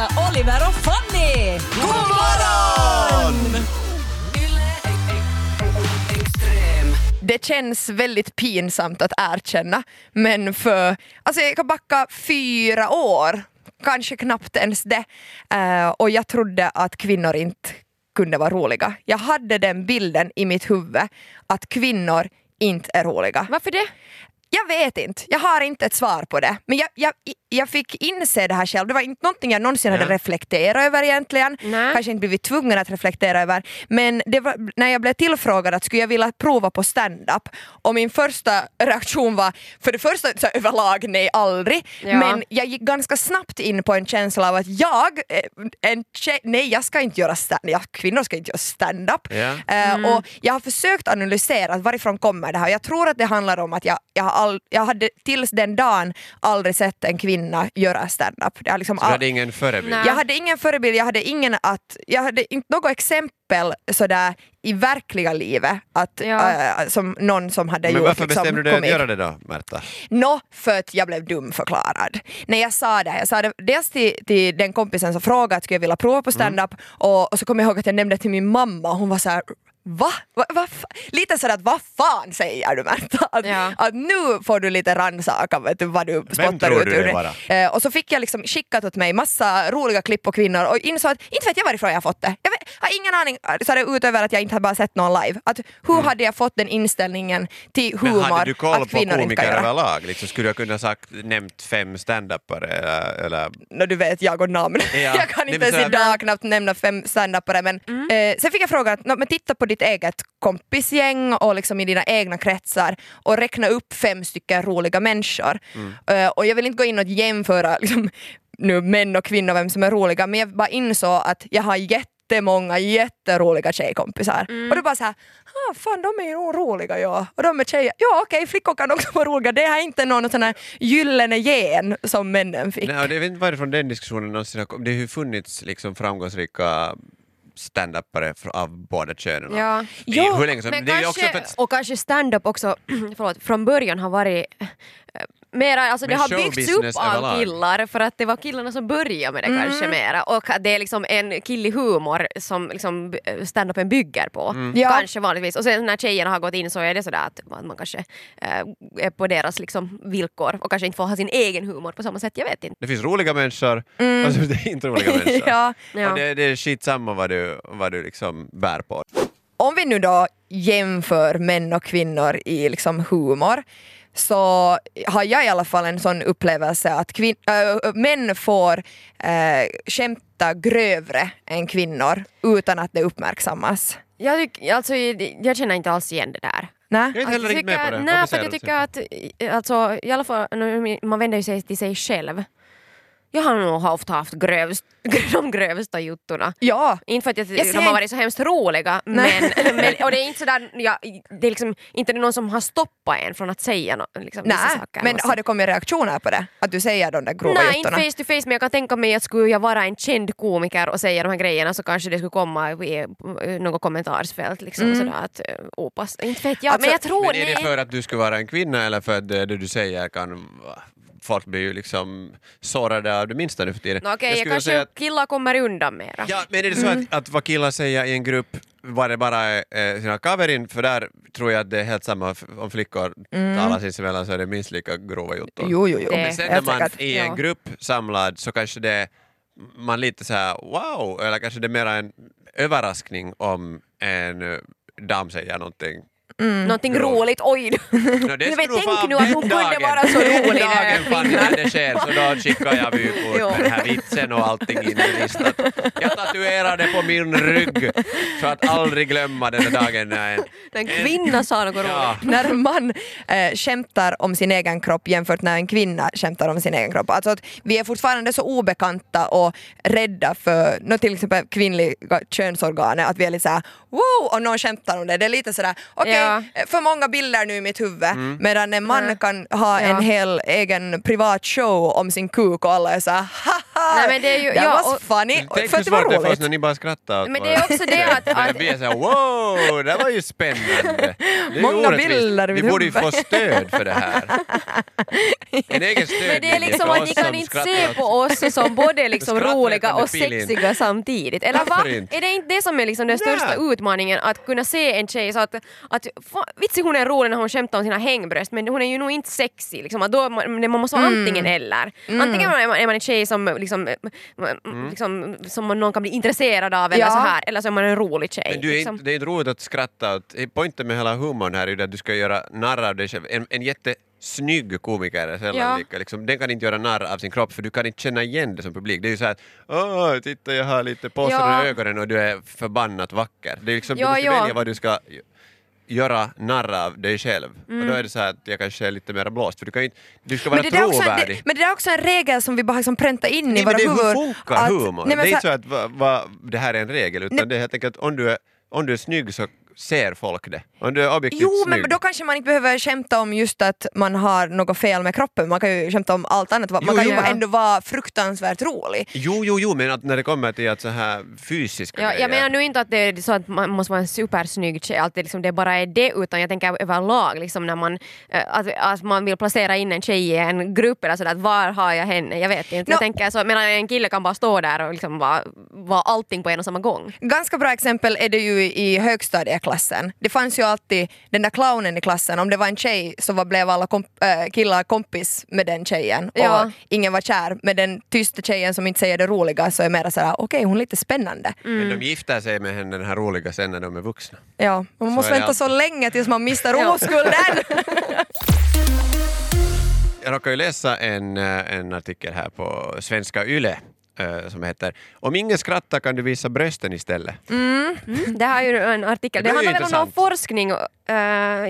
hälsa Oliver och Fanny! God morgon! Det känns väldigt pinsamt att erkänna, men för, alltså jag kan backa fyra år, kanske knappt ens det, eh, och jag trodde att kvinnor inte kunde vara roliga. Jag hade den bilden i mitt huvud att kvinnor inte är roliga. Varför det? Jag vet inte, jag har inte ett svar på det. Men jag, jag, jag fick inse det här själv, det var inte någonting jag någonsin hade reflekterat över egentligen. Nej. Kanske inte blivit tvungen att reflektera över. Men var, när jag blev tillfrågad att skulle jag vilja prova på stand-up och min första reaktion var för det första så överlag nej aldrig. Ja. Men jag gick ganska snabbt in på en känsla av att jag, eh, en tjej, nej jag ska inte göra stand ja, kvinnor ska inte göra stand-up. Ja. Eh, och jag har försökt analysera varifrån kommer det här. Jag tror att det handlar om att jag, jag, all, jag hade tills den dagen aldrig sett en kvinna göra stand-up. Det har liksom Så du all- hade ingen förebild? Nej. jag hade ingen förebild, jag hade, ingen att, jag hade inte något exempel sådär i verkliga livet att, Ja. äh, som någon som hade Men gjort varför liksom, bestämde du dig att göra det då, Märta? Nå, för att jag blev dumförklarad. När jag sa det, jag sa det dels till, till den kompisen som frågade att skulle jag vilja prova på stand-up och, och så kom jag ihåg att jag nämnde det till min mamma och hon var så här. Va? va, va fa-" lite sådär att vad fan säger du Märta? Att, Ja. att nu får du lite rannsaka vet du, vad du spottar ut ur det? Eh, och så fick jag liksom skickat åt mig massa roliga klipp på kvinnor och insåg att inte vet jag varifrån jag har fått det. Jag vet, har ingen aning så här, utöver att jag inte har bara sett någon live. Att, hur hade jag fått den inställningen till humor Mm. Men hade du koll att på kvinnor komiker överlag? Liksom, skulle jag kunna sagt, nämnt fem standupare eller, eller Nå, du vet, jag och namn. Ja. jag kan inte ens idag knappt nämna fem standupare men eh, sen fick jag frågan, att, "Nå, men titta på ditt eget kompisgäng och liksom i dina egna kretsar och räkna upp fem stycken roliga människor. Eh, och jag vill inte gå in och jämföra liksom, nu män och kvinnor vem som är roliga men jag bara insåg att jag har jättemånga jätteroliga tjejkompisar. Och då bara så här, ah, fan de är ju nog roliga ja. Och de är tjejer, ja okej flickor kan också vara roliga. Det är inte någon sån här gyllene gen som männen fick. Nej, och jag vet inte varifrån den diskussionen någonsin har kommit. Det har ju funnits liksom framgångsrika standupare av båda könen. Ja. Ja, hur länge som, Men det kanske, också för att, och kanske stand-up också förlåt, från början har varit mera, alltså det har byggts upp av killar för att det var killarna som började med det Mm. kanske mera och att det är liksom en killig humor som liksom eh, stand-upen bygger på. Mm. Ja. Kanske vanligtvis. Och sen när tjejerna har gått in så är det sådär att man kanske eh, är på deras liksom villkor och kanske inte får ha sin egen humor på samma sätt, jag vet inte. det finns roliga människor och så finns det inte roliga människor. Mm. ja. Ja. Och det, det är skitsamma vad du, vad du liksom bär på. Om vi nu då jämför män och kvinnor i liksom humor så har jag i alla fall en sån upplevelse att kvin- äh, män får äh, skämta grövre än kvinnor utan att det uppmärksammas. Jag, tyck, alltså, jag känner inte alls igen det där. Nej? Jag är inte heller Jag riktigt med på det. Nej, för jag tycker att alltså, i alla fall, man vänder sig till sig själv. Jag har nog ofta haft grövst, de grövsta juttorna. Ja, Inte för att jag, Jag de ser- har varit så hemskt roliga, men, Nej. men, och det är inte sådär, ja, det är liksom inte någon som har stoppat en från att säga no, liksom, vissa nej. saker. Men har det kommit reaktioner på det? Att du säger de där grova Nej, inte juttorna? face to face men jag kan tänka mig att skulle jag vara en känd komiker och säga de här grejerna så kanske det skulle komma i eh, något kommentarsfält liksom sådär att uh, opass. Inte vet jag, Alltså, men jag tror Men är det nej. för att du ska vara en kvinna eller för att det du säger kan... Folk blir ju liksom sårade av det minsta nu för tiden. Nå, Okej, jag skulle kanske att- killar kommer undan mera. Ja, men är det så Mm. att, att vad killar säger i en grupp var det bara eh, sina kaverin, för där tror jag att det är helt samma om flickor talar sinsemellan så är det minst lika grova juttor. Jo, jo, jo. Men sen när man säkert. i en grupp samlad så kanske det man lite så här wow, eller kanske det är mera en överraskning om en eh, dam säger någonting. Någonting Ja. roligt, oj! No, Du vet, tänk nu att hon kunde vara så rolig, här dagen fan kvinnan. när det sker så då skickar jag vykort med den här vitsen och allting in i listan. Jag tatuerar det på min rygg för att aldrig glömma den där dagen när en En kvinna sa något Ja. roligt. när en man äh, skämtar om sin egen kropp jämfört när en kvinna skämtar om sin egen kropp. Alltså att vi är fortfarande så obekanta och rädda för nå, till exempel kvinnliga könsorganet att vi är lite såhär wow och någon skämtar om det. Det är lite sådär okej Ja. För många bilder nu i mitt huvud medan en man kan ha en hel egen privat show om sin kuk och alla är såhär Nej, men det är ju- That ja, was och- funny. Tänk för hur det var svårt det är för oss roligt. när ni bara skrattar åt Men det är också det att- att- blir såhär wow, det var ju spännande. Det är Många bilder Vi borde ju få stöd för det här. En egen Men stödlinje det är liksom att ni kan inte se på oss som både liksom roliga och sexiga samtidigt. Eller va? Är det inte det som är liksom den största utmaningen? Att kunna se en tjej så att, att vitsi hon är rolig när hon skämtar om sina hängbröst men hon är ju nog inte sexig. Liksom, då, man, man måste vara Mm. antingen eller. Antingen är man, är man en tjej som, liksom, Mm. liksom, som någon kan bli intresserad av eller Ja. så här eller så är man en rolig tjej. Men du är liksom. inte, det är inte roligt att skratta åt, poängen med hela humorn här är ju att du ska göra narr av dig själv. En, en jättesnygg komiker är sällan Ja. lika, liksom, den kan inte göra narr av sin kropp för du kan inte känna igen det som publik. Det är ju såhär åh titta jag har lite påsar Ja. i ögonen och du är förbannat vacker. Det är liksom, Ja, du måste ja. välja vad du ska göra narr av dig själv. Och Mm. då är det så att jag kanske är lite mer blåst för du kan inte, du ska vara Men det, är en, trovärdig. det, men det där är också en regel som vi bara liksom präntar in i Nej, våra men det är hur funkar att- humor? Nej, det men är så inte så att va, va, det här är en regel utan Nej. det är helt enkelt att om du är, om du är snygg så ser folk det. Om du är objektivt Jo, snygg. men då kanske man inte behöver skämta om just att man har något fel med kroppen. Man kan ju skämta om allt annat. Man Jo, kan jo. ju ändå vara fruktansvärt rolig. Jo, jo, jo, men att när det kommer till att så här fysiska Ja, grejer. jag menar nu inte att det är så att man måste vara en supersnygg tjej, att det, liksom, det bara är det, utan jag tänker överlag liksom när man, eh, att, att man vill placera in en tjej i en grupp eller sådär, att var har jag henne? Jag vet inte. Nå- Jag tänker så, medan en kille kan bara stå där och liksom vara, vara allting på en och samma gång. Ganska bra exempel är det ju i högstadieklassen. Det fanns ju alltid den där clownen i klassen. Om det var en tjej så var, blev alla komp- äh, killar kompis med den tjejen Ja. och ingen var kär. med den tysta tjejen som inte säger det roliga så är mer såhär okej hon är lite spännande. Men de gifter sig med henne, den här roliga, sen när de är vuxna. Ja, man måste är det vänta så länge tills man mister oskulden. Jag råkar ju läsa en, eh, en artikel här på Svenska Yle som heter Om ingen skrattar kan du visa brösten istället. Det här är ju en artikel, Det det, handlar väl om någon forskning. eh,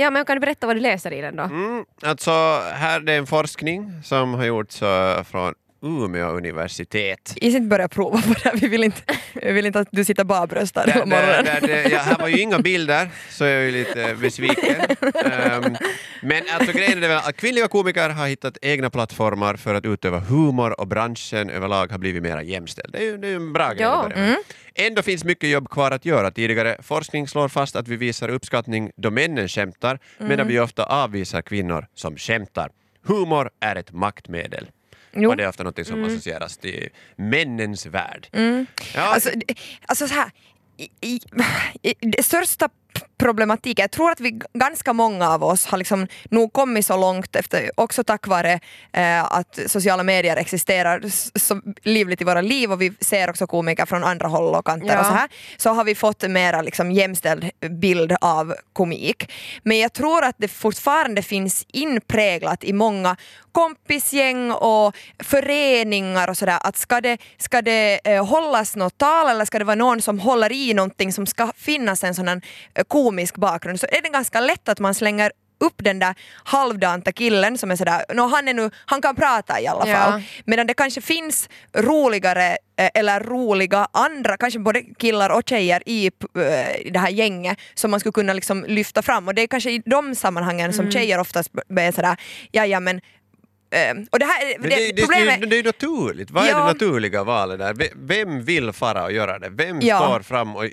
ja men kan du berätta vad du läser i den då? Mm, alltså, här det är en forskning som har gjorts eh, från Umeå universitet. Is inte börja prova på det här. vi vill inte, vi vill inte att du sitter barbröstad hela Där, där, morgonen. där, det- ja, här var ju inga bilder, så jag är ju lite besviken. Ehm, men alltså grejen är väl att kvinnliga komiker har hittat egna plattformar för att utöva humor och branschen överlag har blivit mer jämställd. Det är ju, det är ju en bra grej Ja. att börja med. Ändå finns mycket jobb kvar att göra. Tidigare forskning slår fast att vi visar uppskattning då männen skämtar, medan vi ofta avvisar kvinnor som skämtar. Humor är ett maktmedel. Jo. Och det är ofta något som associeras till männens värld. Ja, Alltså, alltså så här, i, i, i, det största problematiken, jag tror att vi ganska många av oss har liksom nog kommit så långt efter, också tack vare eh, att sociala medier existerar så livligt i våra liv och vi ser också komiker från andra håll och kanter Ja. och så här, så har vi fått en mera liksom jämställd bild av komik. Men jag tror att det fortfarande finns inpräglat i många kompisgäng och föreningar och sådär att ska det, ska det eh, hållas något tal eller ska det vara någon som håller i någonting som ska finnas en sån eh, komisk bakgrund så är det ganska lätt att man slänger upp den där halvdanta killen som är sådär, no, han, är nu, han kan prata i alla Ja. fall. Medan det kanske finns roligare eh, eller roliga andra, kanske både killar och tjejer i, i det här gänget som man skulle kunna liksom lyfta fram och det är kanske i de sammanhangen som tjejer oftast är sådär, ja ja men och det här, Men det, det, problemet, det, det är ju naturligt. Vad är Ja. det naturliga valet där? Ve- Vem vill fara och göra det? Vem Ja. står fram? Och,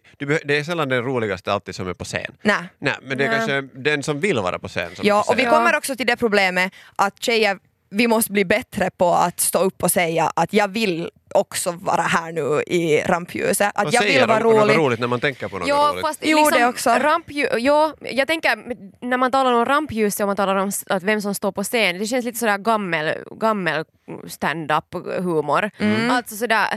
det är sällan den roligaste alltid som är på scen. nej. Nej, men det är Nej. kanske den som vill vara på scen som är Ja, och vi kommer också till det problemet att tjejer, vi måste bli bättre på att stå upp och säga att jag vill också vara här nu i rampljuset. Att Och jag vill vara rolig. roligt när man tänker på något Ja, roligt. fast Jo, liksom, det också. Rampljus, ja, jag tänker när man talar om rampljus och man talar om att vem som står på scen, det känns lite sådär gammel, gammel stand-up humor. Mm. Alltså sådär,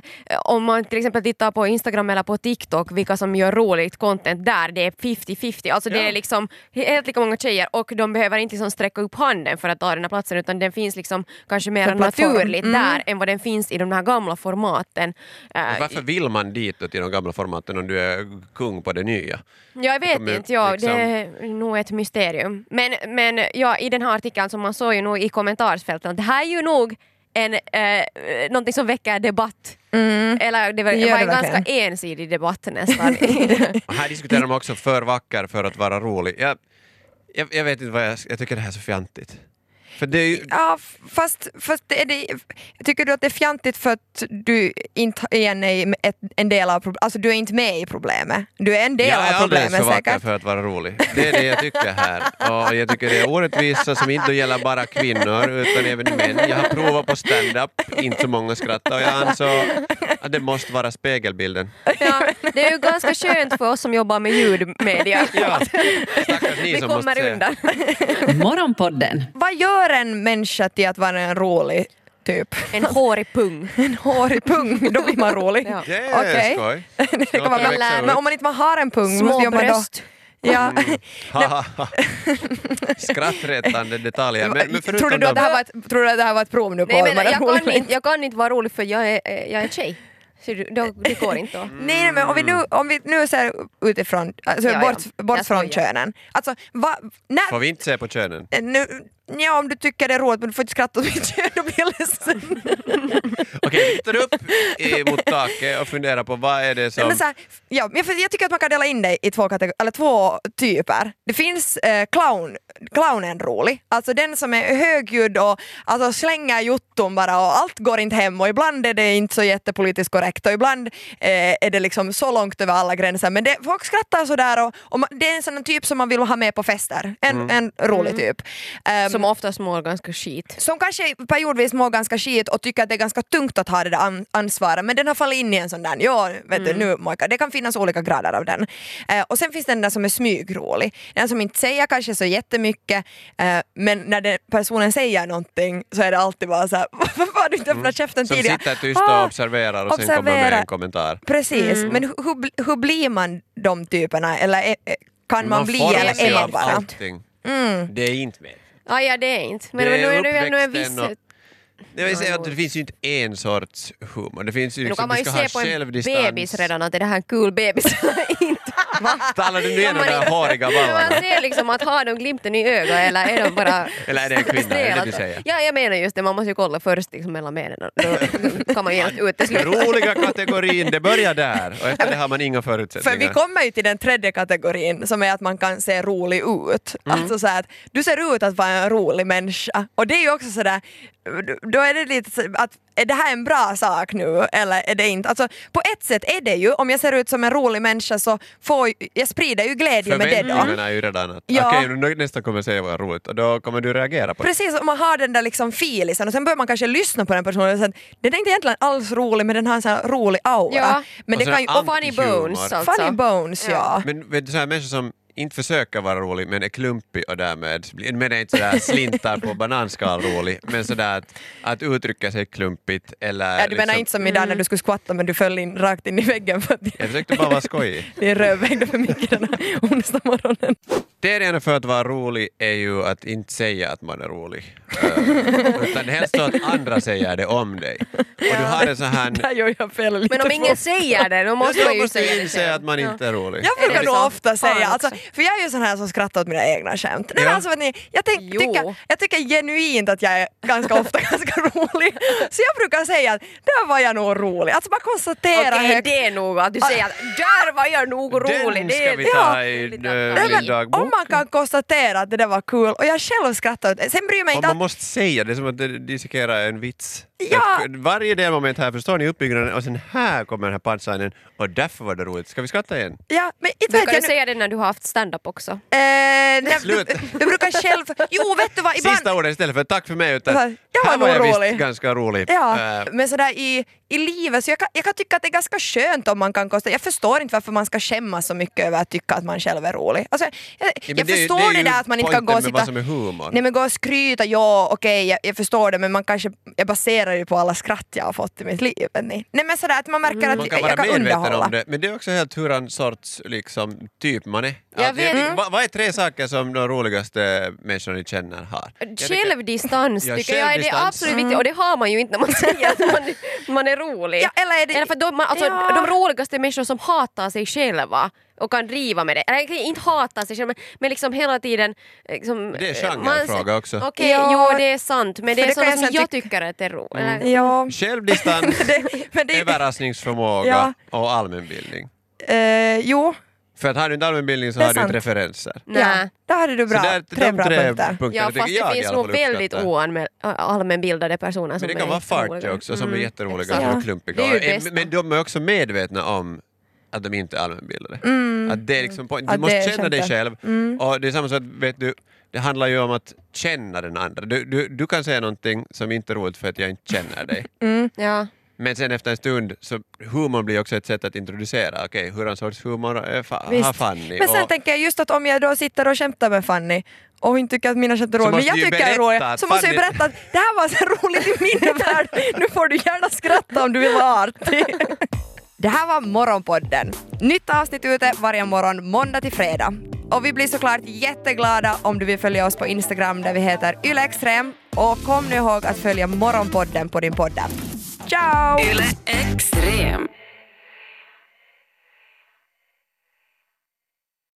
om man till exempel tittar på Instagram eller på TikTok, vilka som gör roligt content där, det är 50-50. Alltså det Ja. är liksom helt lika många tjejer och de behöver inte liksom sträcka upp handen för att ta den här platsen utan den finns liksom kanske mer naturligt Mm. där än vad den finns i de här gamla formaten. Eh, Men Varför vill man dit då till de gamla formaten om du är kung på det nya? Ja, jag vet kommer inte, ja, liksom- det är nog ett mysterium. Men, men ja, i den här artikeln så man såg ju nog i kommentarsfälten att det här är ju nog en, eh, någonting som väcker debatt. Eller det var, Det var en ganska ensidig debatt nästan. Här diskuterar de också för vacker för att vara rolig. Jag, jag, jag vet inte vad jag, jag tycker det här är så fjantigt. För det är ju, Ja, fast, fast är det, tycker du att det är fjantigt för att du inte igen är ett, en del av problemet? Alltså du är inte med i problemet. Du är en del jag är av alldeles för problemet vacker säkert. för att vara rolig. Det är det jag tycker här. Och jag tycker det är orättvisa som inte gäller bara kvinnor utan även män. Jag har provat på stand-up, inte så många skrattar och jag ansåg att det måste vara spegelbilden. Ja, det är ju ganska skönt för oss som jobbar med ljudmedia. Ja, stackars ni Vi som måste kommer se. undan. Morgonpodden. Vad gör en människa till att vara en rolig typ? En hårig pung. En hårig pung, då blir man rolig. Ja. Det är Okej. skoj. Det kan vara bra. Men om man inte har en pung, Små gör man då? Ja. Ha. Skrattretande detaljer. Men, men tror, du att det här var ett, tror du att det här var ett prov nu på Nej, men jag, kan inte, jag kan inte vara rolig för jag är, jag är tjej. Så du- då, det går inte då. Nej, nej, men om vi nu, om vi nu ser utifrån, alltså Ja, ja. bort, bort Jag från könen. Alltså, va, när, Får vi inte se på könen? nu, ja, om du tycker det är roligt men du får inte skratta åt mitt kön, då blir jag ledsen. Okej, vi tittar upp taket och funderar på vad är det som... men så här, ja, men jag, jag tycker att man kan dela in det i två, kategor- eller två typer. Det finns eh, clown, clownen rolig, alltså den som är högljudd och alltså, slänger jotton bara och allt går inte hem och ibland är det inte så jättepolitiskt korrekt och ibland eh, är det liksom så långt över alla gränser men det, folk skrattar sådär och, och man, det är en sån typ som man vill ha med på fester, en, en rolig typ. Ehm, Som oftast mår ganska skit. som kanske periodvis mår ganska skit och tycker att det är ganska tungt att ha det där an- ansvaret men den har fallit in i en sån där, ja vet du nu Moika, det kan finnas olika grader av den. Eh, och sen finns den där som är smygrolig, den som inte säger kanske så jättemycket eh, men när den personen säger någonting så är det alltid bara såhär, varför har du inte öppnat käften Som tidigare? sitter tyst Ah, och observerar och sen kommer med observera. en kommentar. Precis, men hur, hur, bli- blir man de typerna eller är, är- kan man, bli formar eller är man bara? allting. Mm. Det är inte med. Ah, ja, det är inte. Men, Det men nu är det ju ändå en viss... Jag vill säga att det finns ju inte en sorts humor. Det finns ju Nu liksom, kan man ju se på en bebis redan att är det här en kul bebis eller inte. Va? Talar du nu igen om de man- där håriga Men Man ballarna? ser liksom att har de glimten i ögat eller är de bara Eller är det en kvinna? Är det det du säger? Ja, jag menar just det. Man måste ju kolla först liksom mellan benen. Då kan man ju genast utesluta. Roliga kategorin, det börjar där och efter det har man inga För vi förutsättningar. kommer ju till den tredje kategorin som är att man kan se rolig ut. Mm. Alltså så här att du ser ut att vara en rolig människa. Och det är ju också sådär, då är det lite så att är det här en bra sak nu eller är det inte? Alltså på ett sätt är det ju, om jag ser ut som en rolig människa så får jag sprider ju glädje med det då. Förväntningarna är ju redan att Ja. okej, nu nästa kommer säga vad roligt och då kommer du reagera på det. Precis, om man har den där liksom filisen och sen börjar man kanske lyssna på den personen och sen, den är inte egentligen alls rolig men den har en sån här rolig aura. Ja. Men Och det kan ju, Och funny bones alltså. funny bones ja. Men vet du, så här människor som inte försöker vara rolig men är klumpig och därmed blir, men är inte sådär slintar på bananskal rolig men sådär att, att uttrycka sig klumpigt eller Ja, du menar liksom, inte som idag när du skulle skvatta men du föll in rakt in i väggen för att Jag försökte bara vara skojig. det är rödvägg för mycket den här onsdag morgonen. Kriterierna för att vara rolig är ju att inte säga att man är rolig. Uh, utan helst så att andra säger det om dig. Och du har en sån här... Där gör jag fel lite Men om ingen säger det, då måste man ju säga det inse själv. att man inte är rolig. Jag brukar nog ofta säga, alltså. För jag är ju sån här som skrattar åt mina egna skämt. Nej, Ja. alltså, vet ni, jag, tänk, Jo. tycker, jag tycker genuint att jag är ganska ofta ganska rolig. Så jag brukar säga att där var jag nog rolig. Alltså bara konstatera Okej, högt. det är nog att du säger att där var jag nog rolig. Den Det ska är- vi Ja. ta i att- Nej, min dagbok. om man kan konstatera att det där var kul och jag själv skrattar åt det. Sen bryr jag mig Och inte man att... måste säga det som att det dissekerar en vits. Ja. Att Varje delmoment här, förstår ni uppbyggnaden? Och sen här kommer den här punchlinen och därför var det roligt. Ska vi skratta igen? Ja, men inte vet Brukar jag du nu. säga det när du har haft stand-up också? Eh, nej, Slut. du, du brukar själv... Jo, vet du vad? Ibland, Sista ordet istället för tack för mig. Utan, Jag var var nog jag visst rolig. ganska rolig. Ja, Eh, men sådär i, i livet, så jag kan, jag kan tycka att det är ganska skönt om man kan konstatera, jag förstår inte varför man ska skämmas så mycket över att tycka att man själv är rolig. Alltså, jag ja, men jag det ju- förstår det det, där att man inte kan gå och sitta... Nej men gå och skryta, ja okej jag, jag förstår det men man kanske, jag baserar ju på alla skratt jag har fått i mitt liv. ni. Nej men sådär att man märker att Man kan jag, jag kan underhålla. om det, men det är också helt hur en sorts liksom, typ man är. Jag vet. tycker- vad, vad är tre saker som de roligaste människorna ni känner har? Självdistans tycker jag är det självdistans. absolut viktiga och det har man ju inte när man säger att man, man är rolig. Ja, eller är det- Eller för de, man, alltså, Ja. de roligaste människor som hatar sig själva och kan driva med det. Eller inte hatar sig själva men, men liksom hela tiden... Liksom, Det är en man- genrefråga också. Okej, Ja. jo det är sant men det För är jag som jag tyck- tycker att det är roligt. Mm. Ja, Självdistans, överraskningsförmåga Ja. och allmänbildning. eh, jo, För att har du inte allmänbildning så är har du inte referenser. Nej. Ja, där hade du bra, så där, tre de bra tre punkter. punkterna Ja, fast jag det i finns nog väldigt oanmäl- allmänbildade personer som Men det är kan vara fartjokes och som är Mm. jätteroliga exakt. och klumpiga. Det är ju Och- bästa. Men de är också medvetna om att de inte är allmänbildade. Att det är liksom, point. du Att måste det är känna dig skämtet. själv. Och det är samma sak, vet du, det handlar ju om att känna den andra. Du, du, du kan säga någonting som inte är roligt för att jag inte känner dig. Ja. Men sen efter en stund så humor blir också ett sätt att introducera, okej, hur en sorts humor är fa- har. Fanny? Men sen Och- tänker jag just att om jag då sitter och skämtar med Fanny och hon tycker att mina skämt är roliga, men jag tycker jag är roliga, att så måste jag ju berätta att det här var så roligt i min värld, nu får du gärna skratta om du vill vara artig. Det här var Morgonpodden. Nytt avsnitt ute varje morgon måndag till fredag. Och vi blir såklart jätteglada om du vill följa oss på Instagram där vi heter ylextrem. Och kom nu ihåg att följa Morgonpodden på din podd. Ciao! Yle Extrem.